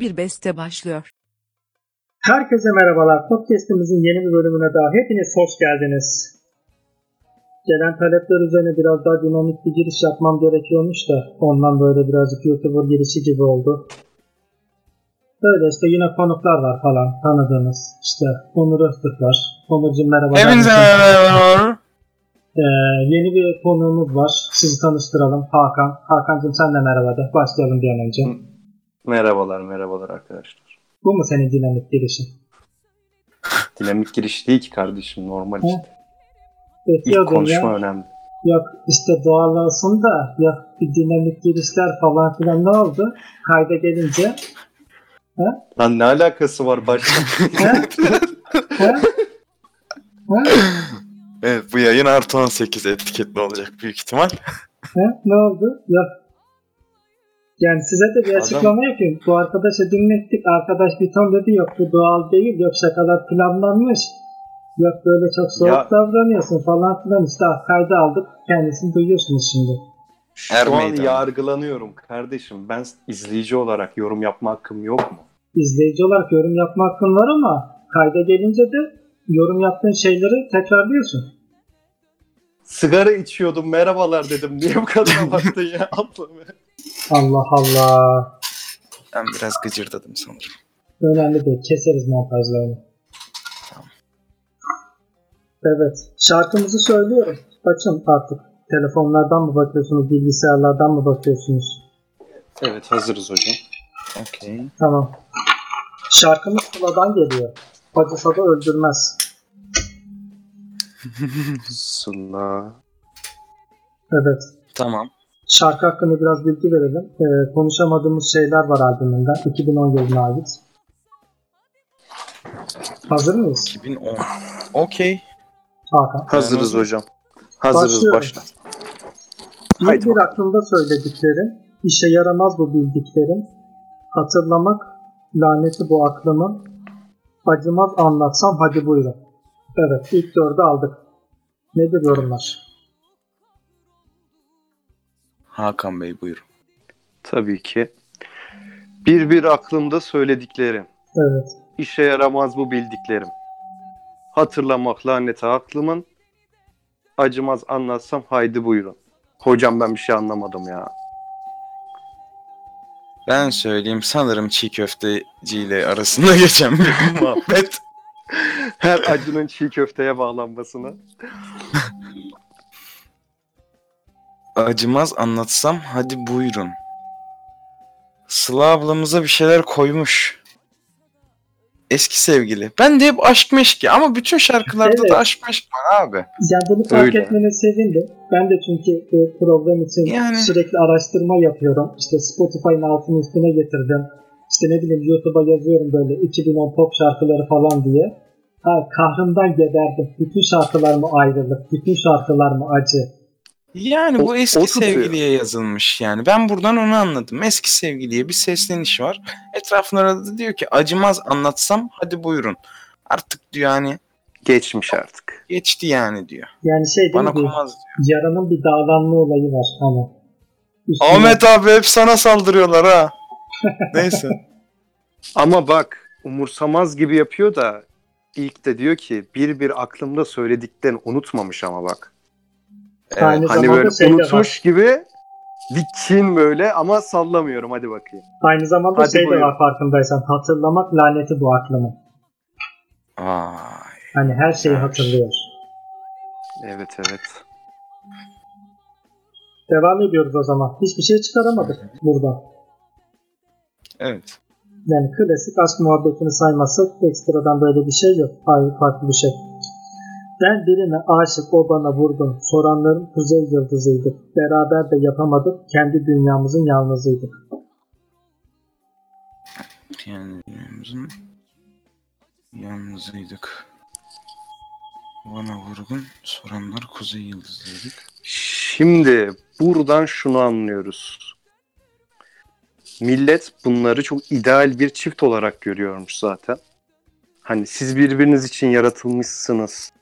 bir beste başlıyor. Herkese merhabalar. Podcast'imizin yeni bir bölümüne daha hepiniz hoş geldiniz. Gelen talepler üzerine biraz daha dinamik bir giriş yapmam gerekiyormuş da ondan böyle birazcık YouTuber girişi gibi oldu. Böyle işte yine konuklar var falan tanıdığınız. İşte Onur Öztürk var. Onurcuğum merhaba. Hepinize merhabalar. Ee, yeni bir konuğumuz var. Sizi tanıştıralım. Hakan. Hakan'cığım sen de merhaba de. Başlayalım bir an önce. Merhabalar, merhabalar arkadaşlar. Bu mu senin dinamik girişin? Dinamik giriş değil ki kardeşim, normal işte. İlk Bekliyordum ya. konuşma önemli. Yok işte doğal olsun da yok bir dinamik girişler falan filan ne oldu? Kayda gelince. Lan ne alakası var başta? He? He? He? Evet bu yayın artı 18 etiketli olacak büyük ihtimal. He? Ne oldu? Yok. Yani size de bir açıklama yapayım. Bu arkadaşı dinlettik. Arkadaş bir ton dedi yok bu doğal değil. Yok şakalar planlanmış. Yok böyle çok soğuk Ya- davranıyorsun falan filan. İşte kayda aldık. Kendisini duyuyorsunuz şimdi. Er Şu an yargılanıyorum kardeşim. Ben izleyici olarak yorum yapma hakkım yok mu? İzleyici olarak yorum yapma hakkın var ama kayda gelince de yorum yaptığın şeyleri tekrarlıyorsun. Sigara içiyordum, merhabalar dedim. Niye bu kadar baktın ya? Abla be. Allah Allah. Ben biraz gıcırdadım sanırım. Önemli değil. Keseriz montajlarını. Evet. Şarkımızı söylüyorum. Açın artık. Telefonlardan mı bakıyorsunuz? Bilgisayarlardan mı bakıyorsunuz? Evet, hazırız hocam. Okey. Tamam. Şarkımız Sıla'dan geliyor. Acısa da öldürmez. Sıla. Evet. Tamam. Şarkı hakkında biraz bilgi verelim. Ee, konuşamadığımız şeyler var albümünden. 2010 yılına ait. Hazır mıyız? 2010. Okey. Hakan. Hazırız hocam. Hazırız, Başlıyorum. başla. Bir Haydi bir aklımda söylediklerim, işe yaramaz bu bildiklerim. Hatırlamak laneti bu aklımın. Acımaz anlatsam hadi buyurun. Evet ilk dördü aldık. Nedir yorumlar? Hakan Bey buyurun. Tabii ki. Bir bir aklımda söylediklerim. Evet. İşe yaramaz bu bildiklerim. Hatırlamak laneti aklımın. Acımaz anlatsam haydi buyurun. Hocam ben bir şey anlamadım ya. Ben söyleyeyim sanırım çiğ köfteciyle arasında geçen bir muhabbet. Her acının çiğ köfteye bağlanmasını. Acımaz anlatsam hadi buyurun. Sıla ablamıza bir şeyler koymuş. Eski sevgili. Ben de hep aşk meşki ama bütün şarkılarda Evet. da aşk meşk var abi. Yani bunu fark Öyle. etmene sevindim. Ben de çünkü bu program için Yani- sürekli araştırma yapıyorum. İşte Spotify'ın altını üstüne getirdim. İşte ne bileyim YouTube'a yazıyorum böyle 2010 pop şarkıları falan diye. Ha, kahrımdan geberdim. Bütün şarkılar mı ayrılık? Bütün şarkılar mı acı? Yani O- bu eski o tutuyor. sevgiliye yazılmış yani. Ben buradan onu anladım. Eski sevgiliye bir sesleniş var. Etrafında da diyor ki acımaz anlatsam hadi buyurun. Artık diyor yani Geçmiş artık. geçti yani diyor. Yani şey değil Bana mi? komaz diyor. Yaranın bir dağlanma olayı var hani. Üstüne- Ahmet abi hep sana saldırıyorlar ha. Neyse. Ama bak umursamaz gibi yapıyor da ilk de diyor ki bir bir aklımda söylediklerini unutmamış ama bak. Aynı Evet. Hani böyle şey unutmuş gibi bir kin böyle ama sallamıyorum hadi bakayım. Aynı zamanda Hadi şey de var farkındaysan. Hatırlamak laneti bu aklımın. Vay. Hani her şeyi Evet. hatırlıyor. Evet evet. Devam ediyoruz o zaman. Hiçbir şey çıkaramadık burada. Evet. Yani klasik aşk muhabbetini saymazsak ekstradan böyle bir şey yok. Hayır farklı bir şey. Ben birine aşık o bana vurdum. Soranların kuzey yıldızıydık. Beraber de yapamadık. Kendi dünyamızın yalnızıydık. Yani dünyamızın yalnızıydık. Bana vurgun soranlar kuzey yıldızıydık. Şimdi buradan şunu anlıyoruz. Millet bunları çok ideal bir çift olarak görüyormuş zaten. Hani siz birbiriniz için yaratılmışsınız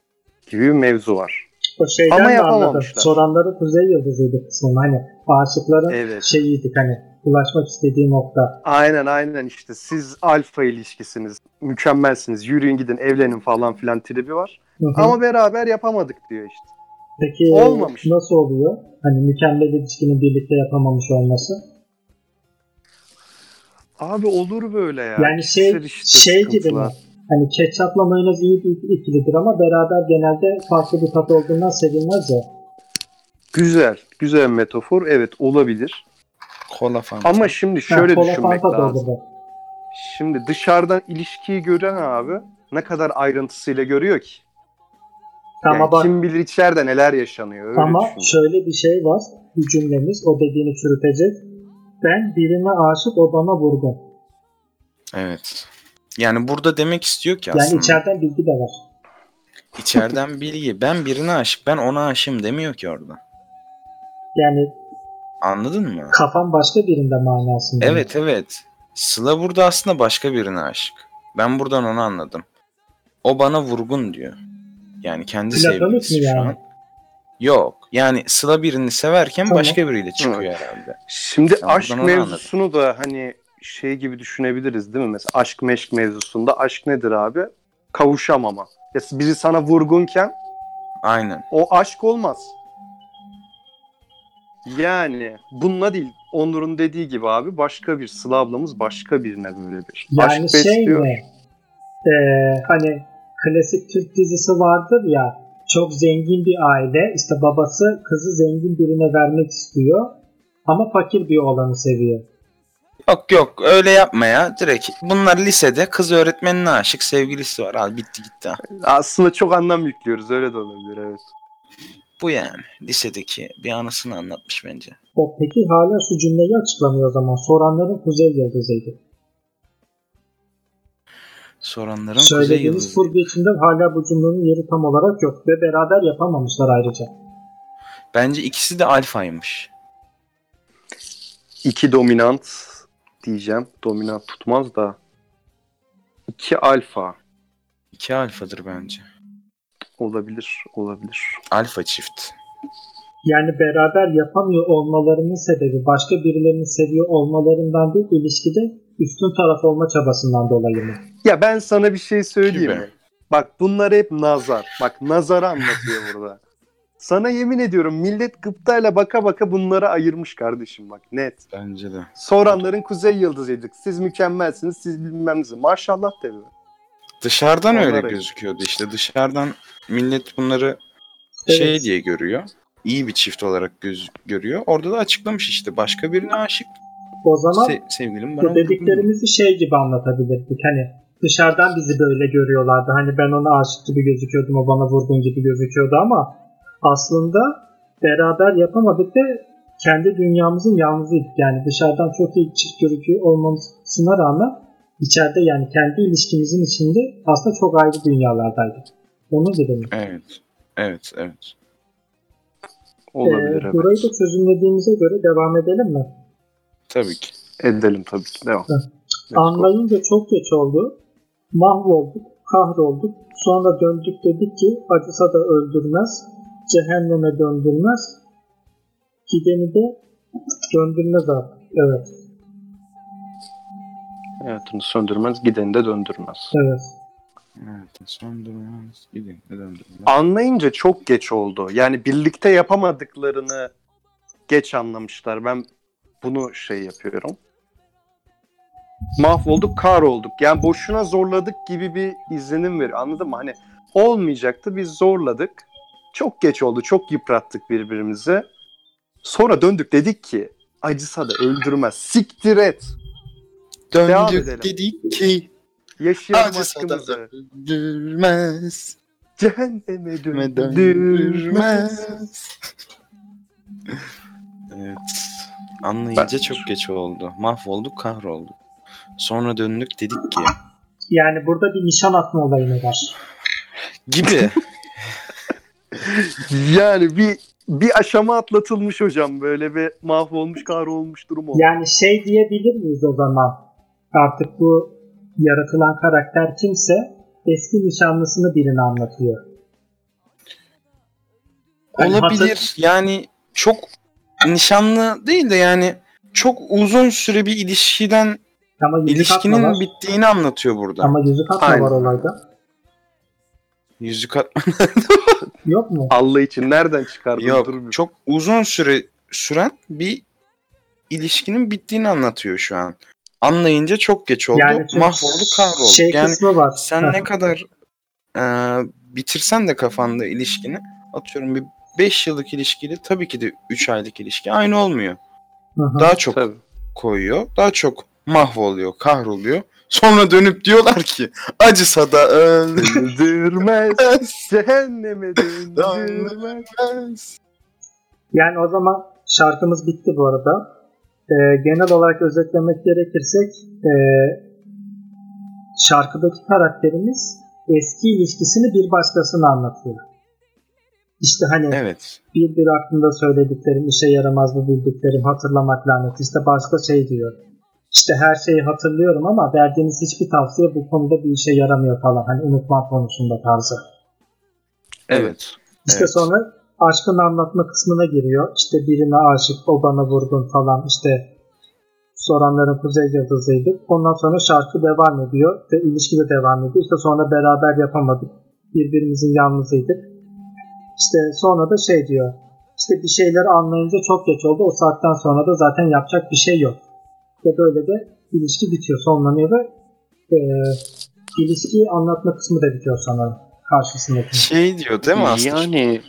gibi bir mevzu var. O şeyden Ama yapamamışlar. Soranları Kuzey Yıldızı'ydı kısmım. Hani aşıkların Evet. şeyiydik hani ulaşmak istediği nokta. Aynen aynen işte siz alfa ilişkisiniz. Mükemmelsiniz. Yürüyün gidin evlenin falan filan tribi var. Hı hı. Ama beraber yapamadık diyor işte. Peki olmamış. nasıl oluyor? Hani mükemmel ilişkinin birlikte yapamamış olması. Abi olur böyle ya. Yani şey işte şey gibi mi? Hani ketçapla mayonez iyi bir ikilidir ama beraber genelde farklı bir tat olduğundan sevilmez ya. Güzel. Güzel metafor. Evet olabilir. Kola falan. Ama şimdi şöyle Ha, düşünmek Fanta lazım. Şimdi dışarıdan ilişkiyi gören abi ne kadar ayrıntısıyla görüyor ki? Yani Ama bak kim bilir içeride neler yaşanıyor. Öyle ama düşünüyorum. şöyle bir şey var. Bir cümlemiz o dediğini çürütecek. Ben birine aşık o bana vurgun. Evet. Yani burada demek istiyor ki Yani aslında içeriden bilgi de var. içeriden bilgi. Ben birine aşık, ben ona aşığım demiyor ki orada. Yani Anladın mı? kafam başka birinde manasında. Evet evet. Sıla burada aslında başka birine aşık. Ben buradan onu anladım. O bana vurgun diyor. Yani kendi Platonik sevgilisi şu yani? an. Yok. Yani Sıla birini severken Tamam. başka biriyle çıkıyor herhalde. Şimdi Ben aşk mevzusunu da hani şey gibi düşünebiliriz değil mi? Mesela aşk meşk mevzusunda aşk nedir abi? Kavuşamama. Ya biri sana vurgunken Aynen. o aşk olmaz. Yani bununla değil. Onur'un dediği gibi abi başka bir Sıla ablamız başka birine böyle bir Yani aşk şey besliyor. mi? Ee, hani klasik Türk dizisi vardır ya çok zengin bir aile işte babası kızı zengin birine vermek istiyor ama fakir bir oğlanı seviyor. Yok yok öyle yapma ya. Direkt bunlar lisede kız öğretmenine aşık sevgilisi var. Al bitti gitti. ha. Aslında çok anlam yüklüyoruz öyle de olabilir evet. Bu yani. Lisedeki bir anısını anlatmış bence. O peki hala şu cümleyi açıklamıyor o zaman. Soranların Kuzey Yıldızı'ydı. Soranların kuzey Söylediğiniz yıldızı. kurgu içinde hala bu cümlenin yeri tam olarak yok ve beraber yapamamışlar ayrıca. Bence ikisi de alfaymış. İki dominant diyeceğim. Dominant tutmaz da. İki alfa İki alfadır bence. olabilir. Olabilir. Alfa çift. Yani beraber yapamıyor olmalarının sebebi başka birilerini seviyor olmalarından değil ilişkide üstün taraf olma çabasından dolayı mı? Ya ben sana bir şey söyleyeyim Gibi. mi? Bak bunlar hep nazar. Bak nazarı anlatıyor burada. Sana yemin ediyorum millet gıptayla baka baka bunları ayırmış kardeşim bak net. Bence de. Soranların kuzey yıldızıydık. Siz mükemmelsiniz, siz bilmem ne. Maşallah be. Dışarıdan öyle Onları- gözüküyordu işte. Dışarıdan millet bunları Evet. şey diye görüyor. İyi bir çift olarak göz görüyor. Orada da açıklamış işte. Başka birine aşık. O zaman Se- sevgilim bana dediklerimizi şey gibi anlatabilirdik. Hani dışarıdan bizi böyle görüyorlardı. Hani ben ona aşık gibi gözüküyordum, o bana vurgun gibi gözüküyordu ama aslında beraber yapamadık ve kendi dünyamızın yalnızıydık. Yani dışarıdan çok iyi çift gözüküyor olmasına rağmen içeride yani kendi ilişkimizin içinde aslında çok ayrı dünyalardaydık. Onu dedim. Evet. Evet, evet. Olabilir Ee, evet. Burayı da çözümlediğimize göre devam edelim mi? Tabii ki. Edelim tabii ki. Devam. Anlayınca çok geç oldu. Mahvolduk, kahrolduk. Sonra döndük dedik ki acısa da öldürmez, cehenneme döndürmez. Gideni de döndürmez artık. Evet, Hayatını söndürmez, gideni de döndürmez. evet. Evet. Söndürmez. Gidin. Ne döndürmez. Anlayınca çok geç oldu. Yani birlikte yapamadıklarını geç anlamışlar. Ben bunu şey yapıyorum. Mahvolduk, kar olduk. Yani boşuna zorladık gibi bir izlenim veriyor. Anladın mı? Hani olmayacaktı biz zorladık. Çok geç oldu. Çok yıprattık birbirimizi. Sonra döndük dedik ki acısa da öldürmez. Siktir et. Döndük dedik ki Yaşayalım aşkımızı. öldürmez. Cehenneme Me döndürmez. döndürmez. evet. Anlayınca Ben- çok geç oldu. Mahvolduk, kahrolduk. Sonra döndük dedik ki Yani burada bir nişan atma olayı mı var? gibi. Yani bir bir aşama atlatılmış hocam. Böyle bir mahvolmuş, kahrolmuş durum oldu. Yani şey diyebilir miyiz o zaman? Artık bu yaratılan karakter kimse eski nişanlısını birine anlatıyor. Hani Olabilir. hatır- Yani çok nişanlı değil de yani çok uzun süre bir ilişkiden Ama ilişkinin bittiğini anlatıyor burada. Ama yüzük atma Aynen. var olayda. Yüzük at Yok mu? Allah için nereden çıkardın? Yok. Dur bir- Çok uzun süre süren bir ilişkinin bittiğini anlatıyor şu an. Anlayınca çok geç oldu. Yani çünkü mahvoldu, kahroldu. Şey yani kısmı var. sen ne kadar e, bitirsen de kafanda ilişkini atıyorum bir 5 yıllık ilişkiyle tabii ki de 3 aylık ilişki aynı olmuyor. hı hı. Daha çok Tabii. koyuyor. Daha çok mahvoluyor, kahroluyor. Sonra dönüp diyorlar ki acısa da Döndürmez. ölmez. Cehenneme döndürmez. Yani o zaman şarkımız bitti bu arada. Ee, genel olarak özetlemek gerekirsek ee, şarkıdaki karakterimiz eski ilişkisini bir başkasına anlatıyor. İşte hani Evet. bir bir aklında söylediklerim, işe yaramaz bu bildiklerim, hatırlamak lanet. İşte başka şey diyor. İşte her şeyi hatırlıyorum ama verdiğiniz hiçbir tavsiye bu konuda bir işe yaramıyor falan. Hani unutma konusunda tarzı. Evet. İşte Evet. sonra aşkını anlatma kısmına giriyor. İşte birine aşık, o bana vurgun falan. İşte soranların kuzey yıldızıydı. Ondan sonra şarkı devam ediyor ve ilişki de devam ediyor. İşte sonra beraber yapamadık. Birbirimizin yalnızıydık. İşte sonra da şey diyor. İşte bir şeyleri anlayınca çok geç oldu. O saatten sonra da zaten yapacak bir şey yok. Ve böyle de ilişki bitiyor, sonlanıyor ve e, ilişkiyi anlatma kısmı da bitiyor sanırım. Karşısındaki. Şey diyor değil mi aslında? Yani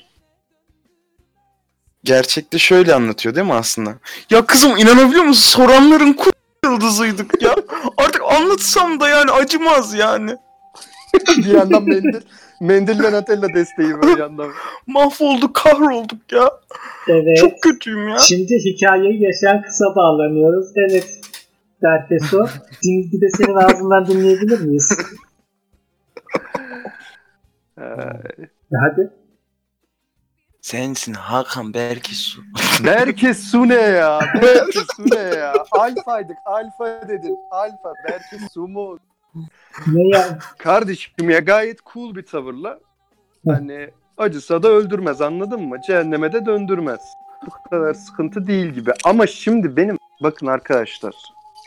Gerçekte şöyle anlatıyor değil mi aslında? Ya kızım inanabiliyor musun? Soranların ku yıldızıydık ya. Artık anlatsam da yani acımaz yani. bir yandan mendil, mendille Nutella desteği böyle yandan. Mahvolduk, kahrolduk ya. Evet. Çok kötüyüm ya. Şimdi hikayeyi yaşayan kısa bağlanıyoruz. Evet. Derkeso. Din- Bir de senin ağzından dinleyebilir miyiz? Ee, E Hadi. Sensin Hakan belki su. Berke su ne ya? Berke su ne ya? Alfaydık. Alfa dedin. Alfa. Berke su mu? Ne ya? Kardeşim ya gayet cool bir tavırla. Hani acısa da öldürmez anladın mı? Cehenneme de döndürmez. Bu kadar sıkıntı değil gibi. Ama şimdi benim bakın arkadaşlar.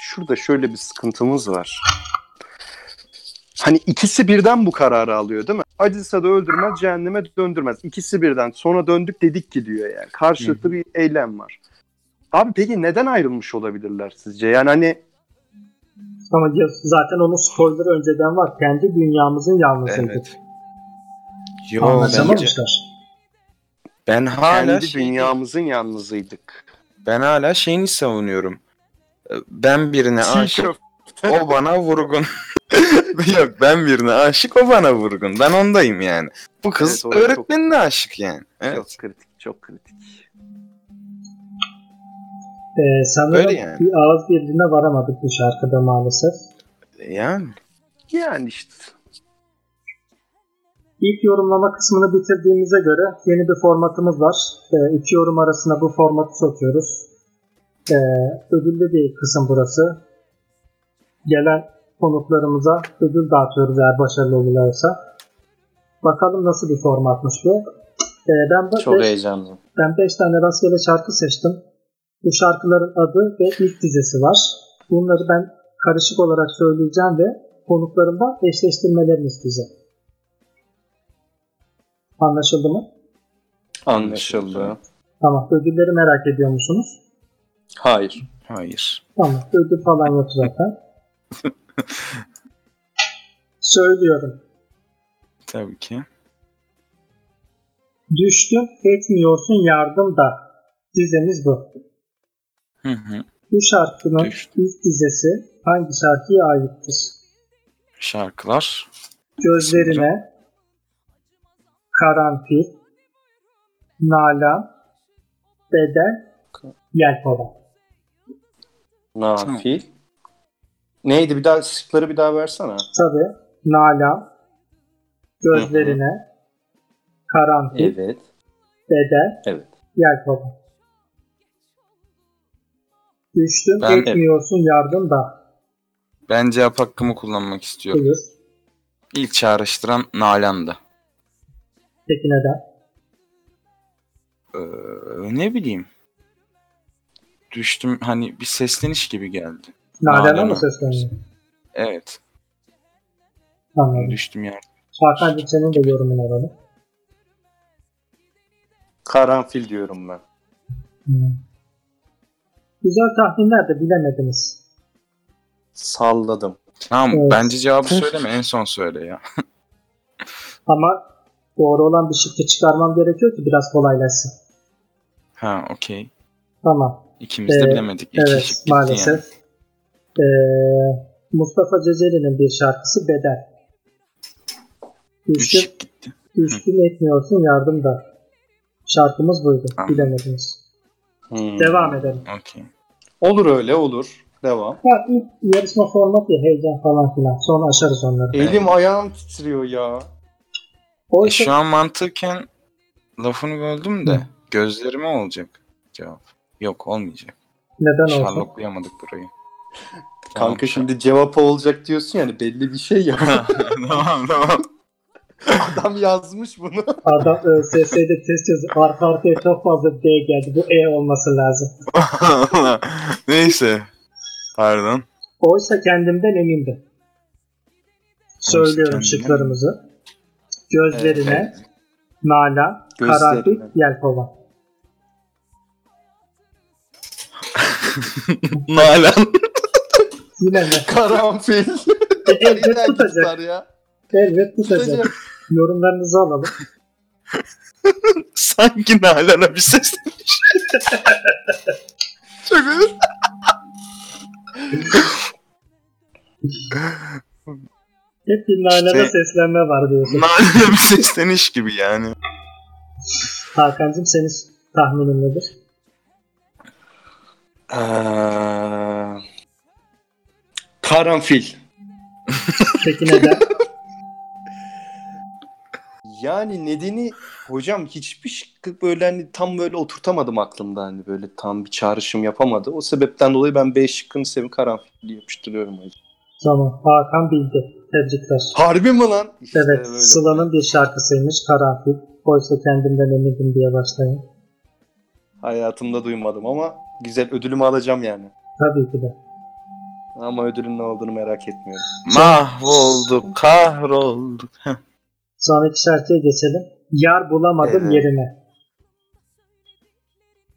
Şurada şöyle bir sıkıntımız var. Hani ikisi birden bu kararı alıyor değil mi? Acısa da öldürmez, cehenneme döndürmez. İkisi birden. Sonra döndük dedik ki diyor yani. Karşılıklı bir eylem var. Abi peki neden ayrılmış olabilirler sizce? Yani hani Ama zaten onun spoiler önceden var. Kendi dünyamızın yalnızıydı. Evet. Yo bence Anlaşamamışlar. ben hala kendi şey- dünyamızın yalnızıydık. ben hala şeyini savunuyorum. Ben birine aşık, o bana vurgun. Yok ben birine aşık, o bana vurgun. Ben ondayım yani. Bu kız Evet, da çok- öğretmenine aşık yani. Evet. Çok kritik, çok kritik. Ee, sanırım yani. bir ağız birliğine varamadık bu şarkıda maalesef. Yani. Yani işte. İlk yorumlama kısmını bitirdiğimize göre yeni bir formatımız var. Ee, iki yorum arasına bu formatı sokuyoruz. Ee, ödüllü bir kısım burası. Gelen konuklarımıza ödül dağıtıyoruz eğer başarılı olurlarsa. Bakalım nasıl bir formatmış bu. Ee, ben de Çok beş- heyecanlıyım. ben 5 tane rastgele şarkı seçtim. Bu şarkıların adı ve ilk dizesi var. Bunları ben karışık olarak söyleyeceğim ve konuklarımdan eşleştirmelerini isteyeceğim. Anlaşıldı mı? Anlaşıldı. Tamam. Ödülleri merak ediyor musunuz? Hayır. Hayır. Tamam. Ödül falan yok zaten. Söylüyorum. Tabii ki. Düştüm etmiyorsun yardım da. Dizemiz bu. Hı hı. Bu şarkının Düştüm. ilk dizesi hangi şarkıya aittir? Şarkılar. Gözlerine karanfil, nalan, bedel, yelpova. Nafil. Neydi bir daha şıkları bir daha versene. Tabi nalan, gözlerine karanfil, Evet. bedel, Evet. yelpova. Düştüm Ben- etmiyorsun yardım da. Ben cevap hakkımı kullanmak istiyorum. Buyur. İlk çağrıştıran Nalan'dı. Peki neden? Ee, ne bileyim. Düştüm hani bir sesleniş gibi geldi. Nalan'a. mı sesleniyor? Evet. Anladım. Düştüm yer. Hakan'cığım senin de yorumun alalım. Karanfil diyorum ben. Hmm. Güzel tahminler de bilemediniz. Salladım. Tamam Evet. bence cevabı söyleme en son söyle ya. Ama doğru olan bir şıkkı çıkarmam gerekiyor ki biraz kolaylaşsın. Ha okey. Tamam. İkimiz de Ee, bilemedik. İki evet gitti maalesef. Ee, Mustafa Ceceli'nin bir şarkısı Bedel. Yani. Üstün, üstün etmiyorsun yardım da. Şarkımız buydu. Tamam. Bilemediniz. Hmm. Devam edelim. Okey. Olur öyle olur. Devam. Ya ilk yarışma formatı ya heyecan falan filan. Sonra aşarız onları. Elim ayağım titriyor ya. E, Oysa şu an mantıken lafını böldüm de Hı. gözlerime olacak cevap. Yok olmayacak. neden olsun? Şarloklayamadık burayı. Kanka şimdi cevap olacak diyorsun yani belli bir şey ya. tamam tamam. Adam yazmış bunu. Adam ÖSS'de test yazıp arka arkaya çok fazla D geldi. Bu E olması lazım. Neyse. Pardon. Oysa kendimden emindim. Söylüyorum şıklarımızı. Gözlerine, Evet. Nalan, Gözlerine. Karanfil, Yelkova. Nalan. Yine mi? Karanfil. Elbet tutacak. ya. Elbet tutacak. Yorumlarınızı alalım. Sanki Nalan'a bir seslenmiş. Çok iyi. Hep bir Nalan'a İşte- seslenme var diyorsun. Nalan'a bir sesleniş gibi yani. Hakan'cığım senin tahminin nedir? Ee, karanfil. Peki neden? Yani nedeni hocam hiçbir şıkkı böyle hani tam böyle oturtamadım aklımda hani böyle tam bir çağrışım yapamadı. O sebepten dolayı ben B şıkkını sevim karanfil yapıştırıyorum hocam. tamam. Hakan bildi. Tebrikler. Harbi mi lan? İşte Evet. böyle. Sıla'nın bir şarkısıymış Karanfil. Oysa kendimden emindim diye başlayın. Hayatımda duymadım ama güzel ödülümü alacağım yani. Tabii ki de. Ama ödülün ne olduğunu merak etmiyorum. Mahvolduk, kahrolduk. Sonraki şarkıya geçelim. Yar bulamadım Evet. yerine.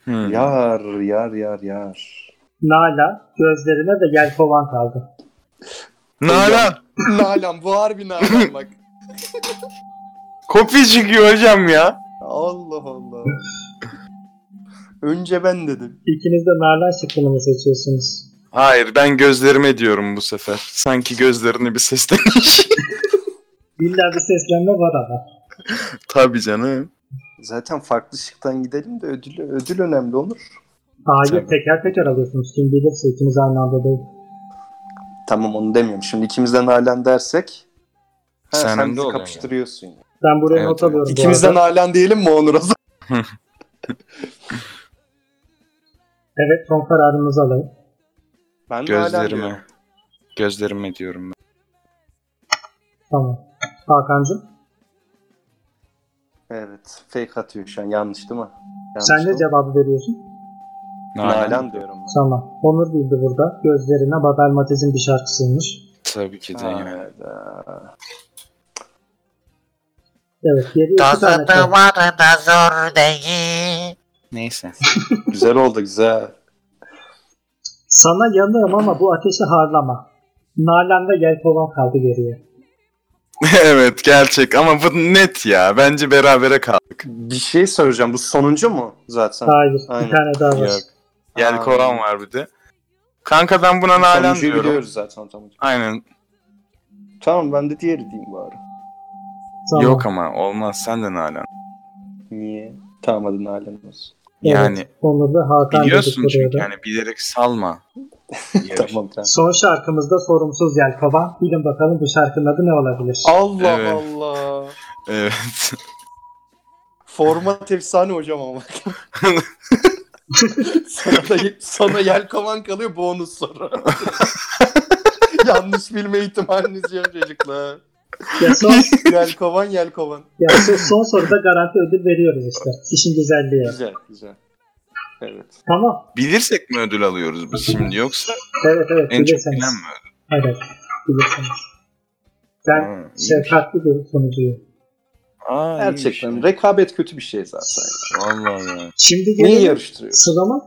Hmm. Yar yar yar yar. Nala gözlerine de yelkovan kaldı. Nalan. Nalan bu harbi Nalan bak. Kopya çıkıyor hocam ya. Allah Allah. Önce ben dedim. İkiniz de Nalan şıkkını mı seçiyorsunuz? Hayır ben gözlerime diyorum bu sefer. Sanki gözlerine bir sesleniş. İlla bir seslenme var ama. Tabii canım. Zaten farklı şıktan gidelim de ödül, ödül önemli olur. Hayır Tabii. teker teker alıyorsunuz. Kim bilirse ikiniz aynı anda değil. Tamam onu demiyorum. Şimdi ikimizden Nalan dersek ha, Sen sen, bizi kapıştırıyorsun. yani. Ben buraya Evet, not alıyorum İkimizden. Nalan diyelim mi Onur o zaman? Evet son kararınızı alayım. Ben Nalan diyorum. Gözlerime. Gözlerime diyorum ben. Tamam. Hakan'cığım Evet. Fake atıyor şu an. Yanlış değil mi? Yanlış sen mi? cevabı veriyorsun? Nalan, diyorum ben. Tamam. Onur bildi burada. Gözlerine Babel Matiz'in bir şarkısıymış. Tabii ki de. Hayda. Evet. Geriye iki tane Tadı kaldı. var da zor değil. Neyse. güzel oldu güzel. Sana yanığım ama bu ateşi harlama. Nalan ve Yelkovan kaldı geriye. evet gerçek ama bu net ya. Bence berabere kaldık. Bir şey soracağım. Bu sonuncu mu zaten? Hayır. Aynen. Bir tane daha var. Yok. Yelkovan var bir de. Kanka ben buna Nalan Sonuncuyu diyorum. biliyoruz zaten. Tamam. Aynen. tamam ben de diğeri diyeyim bari. Tamam. Yok ama olmaz. Sen de Nalan. Niye? Tamam hadi Nalan olsun. Evet, Yani Onur ve Hakan biliyorsun çünkü da. yani bilerek salma. Tamam tamam. Son şarkımızda sorumsuz Yelkovan. Bilin bakalım bu şarkının adı ne olabilir? Allah Evet. Allah. Evet. Format efsane hocam ama. sana, da, sana yelkovan kalıyor bonus soru. Yanlış bilme ihtimaliniz yok çocuklar. Ya son, Yelkovan yelkovan. ya son, son soruda garanti ödül veriyoruz işte. İşin güzelliği. Güzel güzel. Evet. Tamam. Bilirsek mi ödül alıyoruz biz şimdi yoksa Evet evet en çok bilirseniz. bilen mi ödül? Evet bilirseniz. Ben Ha, şefkatli bir sonucuyum. Aa, Gerçekten iyiymiş. rekabet kötü bir şey zaten. Vallahi ya. Şimdi Neyi yarıştırıyor? Sıla'nın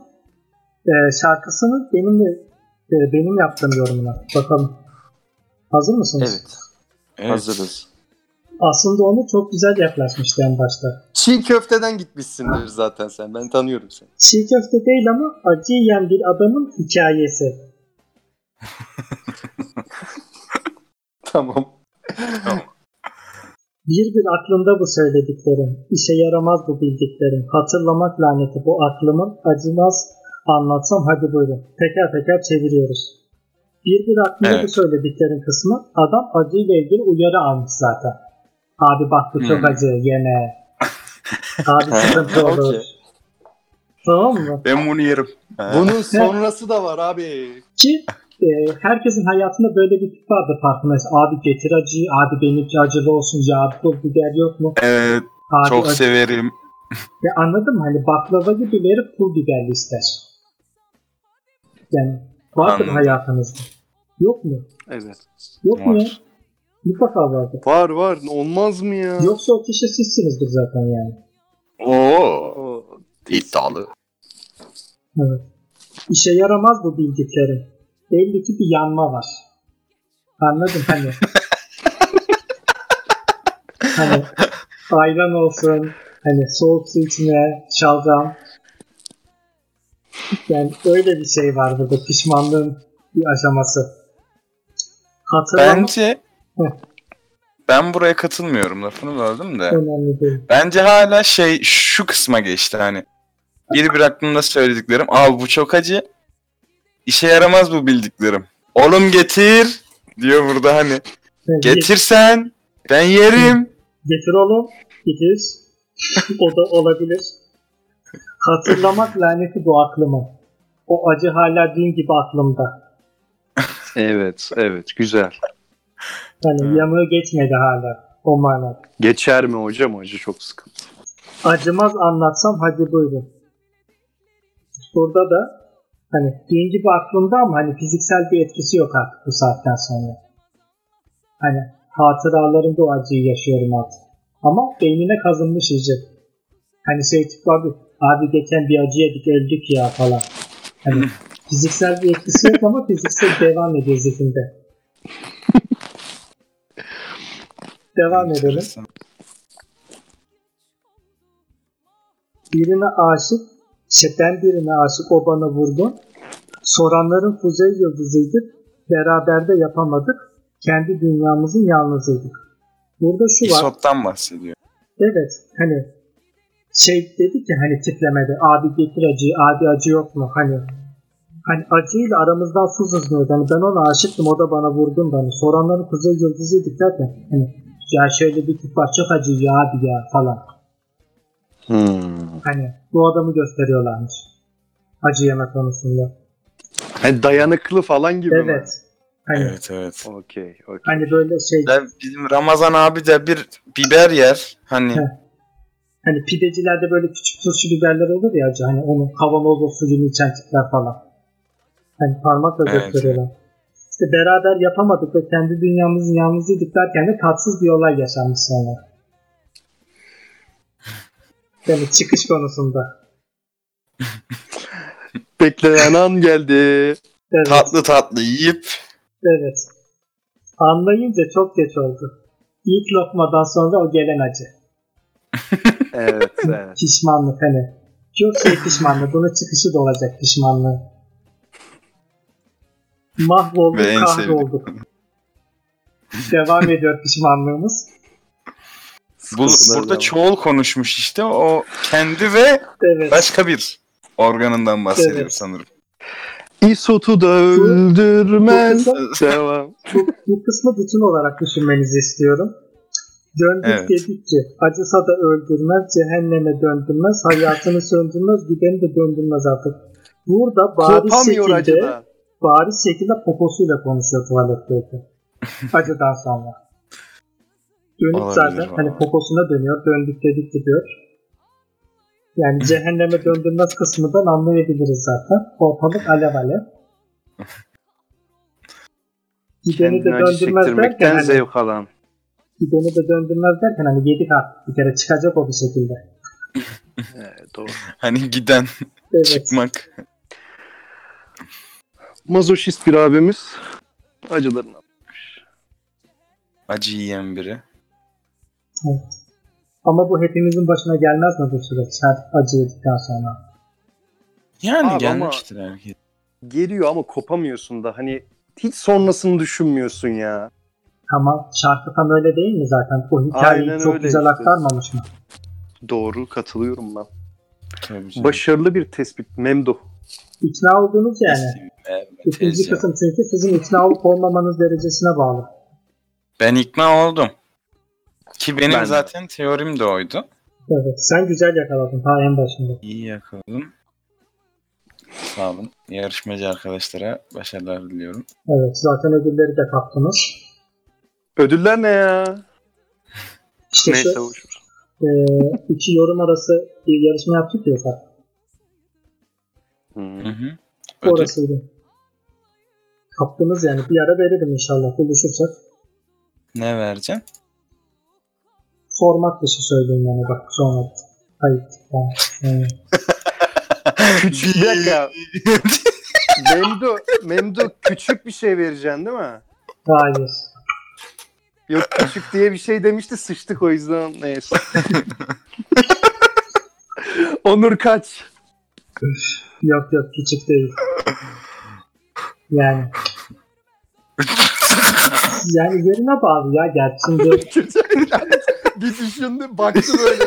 e, şarkısını benim de e, benim yaptığım yorumuna. Bakalım. Hazır mısınız? Evet. Evet. Hazırız. Aslında onu çok güzel yaklaşmıştı en başta. Çiğ köfteden gitmişsindir zaten sen. Ben tanıyorum seni. Çiğ köfte değil ama acı yiyen bir adamın hikayesi. Tamam. Bir bir aklımda bu söylediklerim, işe yaramaz bu bildiklerim, hatırlamak laneti bu aklımın acımaz anlatsam hadi buyurun. Teker teker çeviriyoruz. Bir bir aklımda bu Evet. söylediklerin kısmı adam acıyla ilgili uyarı almış zaten. Abi bak bu çok Hmm. acı yeme. Abi sıkıntı olur. Okey. Tamam mı? Ben bunu yerim. Bunun sonrası da var abi. Ki e, herkesin hayatında böyle bir tip vardır farkındayız. Abi getir acıyı, abi benimki acılı olsun ya pul biber yok mu? Evet Abi çok acı- severim. Ya anladın mı? Hani baklava gibileri pul biberli ister. Yani vardır Anladım. hayatınızda. Yok mu? Evet. Yok mu ya? Var. Mutlaka vardır. Var var. Olmaz mı ya? Yoksa o kişi sizsinizdir zaten yani. Oo. İddialı. Evet. İşe yaramaz bu bildiklerim. Belli ki bir yanma var. Anladın hani. hani ayran olsun, hani soğuk su içine şalgam. Yani öyle bir şey var burada. Pişmanlığın bir aşaması. Hatırlamak Bence ben buraya katılmıyorum lafını böldüm de. önemli değil. Bence hala şey şu kısma geçti hani. Bir bir aklımda söylediklerim. Abi bu çok acı. İşe yaramaz bu bildiklerim. Oğlum getir diyor burada hani. Getirsen ben yerim. Getir oğlum. Getir. o da olabilir. Hatırlamak laneti bu aklımın. O acı hala dün gibi aklımda. Evet, evet. Güzel. Yani Evet. yanığı geçmedi hala. O manada. Geçer mi hocam? Acı çok sıkıntı. Acımaz anlatsam hadi buyurun. Burada da hani dün gibi aklımda ama hani fiziksel bir etkisi yok artık bu saatten sonra. Hani hatıralarımda o acıyı yaşıyorum artık. Ama beynine kazınmış iyice. Hani şey tip abi, abi geçen bir acı yedik öldük ya falan. Hani fiziksel bir etkisi yok ama fiziksel devam ediyor zihninde. Devam edelim. Birine aşık, şey ben birine aşık o bana vurdu. Soranların kuzey yıldızıydık. Beraber de yapamadık. Kendi dünyamızın yalnızıydık. Burada şu var. İsot'tan bahsediyor. Evet hani şey dedi ki hani tiplemede abi getir acıyı abi acı yok mu hani hani acıyla aramızdan su sızmıyordu. Hani ben ona aşıktım o da bana vurdun da hani soranların kuzey yıldızıydık derken hani ya şöyle bir tip var çok acı ya abi ya falan. Hmm. Hani bu adamı gösteriyorlarmış. Acı yeme konusunda. Hani dayanıklı falan gibi mi? Evet. Hani, Evet evet. Okey, okey. hani böyle şey Ya bizim Ramazan abi de bir biber yer. Hani Heh. Hani pidecilerde böyle küçük turşu biberler olur ya. Hani onun kavanozla suyunu içen tipler falan. Hani parmakla Evet. gösteriyorlar. İşte beraber yapamadık ve kendi dünyamızın yalnızıydık derken de tatsız bir olay yaşanmış sonra. Yani çıkış konusunda. Beklenen an geldi. Evet. tatlı tatlı yiyip Evet. Anlayınca çok geç oldu. İlk lokmadan sonra o gelen acı. Evet, evet. Pişmanlık hani. Çok şey pişmanlık. Bunun çıkışı da olacak pişmanlığı. Mahvolduk, Ve kahrolduk. Devam ediyor pişmanlığımız. bu, burada çoğul konuşmuş işte o kendi ve Evet. başka bir organından bahsediyor Evet. sanırım. İsot'u da öldürmez. Bu Devam. Bu, bu kısmı bütün olarak düşünmenizi istiyorum. Döndük Evet. dedik ki acısa da öldürmez, cehenneme döndürmez, hayatını söndürmez, gideni de döndürmez artık. Burada bariz Kopamıyor şekilde, acıdan. bariz şekilde poposuyla konuşuyor tuvaletteyken. Acıdan sonra. Dönük Olabilir zaten vallahi. hani poposuna dönüyor. Döndük dedik gidiyor. Yani cehenneme döndürmez kısmından anlayabiliriz zaten. Ortalık alev alev. Gideni de Kendini acı döndürmez derken çektirmekten hani, zevk alan. Gideni de döndürmez derken hani yedik artık bir kere çıkacak o bir şekilde. Evet, doğru. Hani giden Evet. çıkmak. Mazoşist bir abimiz acılarını Acı yiyen biri. evet. Ama bu hepimizin başına gelmez mi bu süreç? Her acı yedikten sonra. Yani Abi ama- gelmiştir herkes. geliyor ama kopamıyorsun da hani hiç sonrasını düşünmüyorsun ya. Ama şarkı tam öyle değil mi zaten? O hikayeyi Aynen çok öyle güzel işte. aktarmamış mı? Doğru katılıyorum ben. Tabii. Başarılı bir tespit Memduh. İkna oldunuz yani. Evet, İkinci kısım çünkü sizin ikna olup olmamanız derecesine bağlı. Ben ikna oldum. Ki benim Ben de. zaten teorim de oydu. Evet. Sen güzel yakaladın ta en başında. İyi yakaladım. Sağ olun. Yarışmacı arkadaşlara başarılar diliyorum. Evet. Zaten ödülleri de kaptınız. Ödüller ne ya? İşte Neyse şu boş ver. e, iki yorum arası bir yarışma yaptık ya ufak. Hmm. Hı hı. Orasıydı. Kaptınız yani. Bir ara veririm inşallah. Buluşursak. Ne vereceksin? Sormak dışı söyleyeyim yani bak sonra. Kayıt. Küçük bir dakika. Memdu, Memdu küçük bir şey vereceksin değil mi? Hayır. Yok küçük diye bir şey demişti sıçtık o yüzden neyse. Onur kaç? Yok yok küçük değil. Yani. yani yerine bağlı ya gerçi şimdi bir düşündü baktı böyle.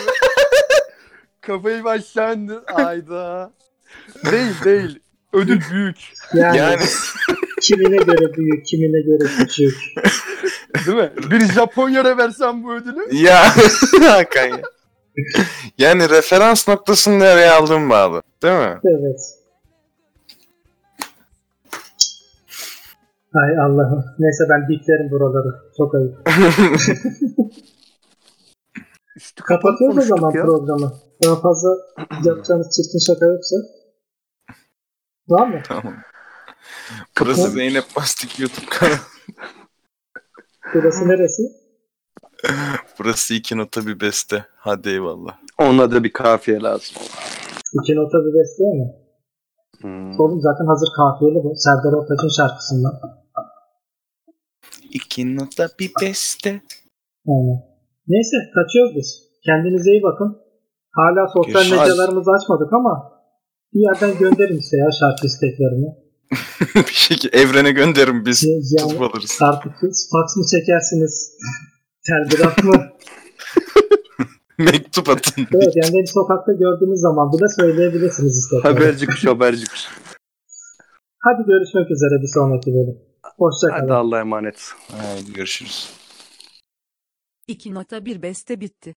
Kafayı başlandı. Ayda. Değil değil. Ödül büyük. yani, Yani kimine göre büyük kimine göre küçük. Değil mi? Bir Japonya'ya versen bu ödülü. ya Hakan ya. Yani referans noktasını nereye aldığım bağlı. Değil mi? Evet. Ay Allah'ım. Neyse ben diklerim buraları. Çok ayıp. Üstü Kapatıyoruz o zaman ya. programı. Daha fazla yapacağınız çirkin şaka yoksa. Var mı? Tamam. Burası Zeynep Bastık YouTube kanalı. Burası neresi? Burası iki nota bir beste. Hadi eyvallah. Ona da bir kafiye lazım. İki nota bir besteye mi? Hmm. Oğlum zaten hazır kafiyeli bu. Serdar Ortaç'ın şarkısından. İki nota bir beste. Aynen. Neyse kaçıyoruz biz. Kendinize iyi bakın. Hala sosyal medyalarımızı açmadık ama bir yerden gönderin işte ya şarkı isteklerini. bir şekilde evrene gönderin biz. Yani Tutup alırız. artık fax mı çekersiniz? Telgraf mı? Mektup atın. evet yani beni sokakta gördüğünüz zaman bile söyleyebilirsiniz istekleri. Haberci kuş haberci kuş. Hadi görüşmek üzere bir sonraki bölüm. Hoşçakalın. Hadi Allah'a emanet. Haydi görüşürüz. İki nota bir beste bitti.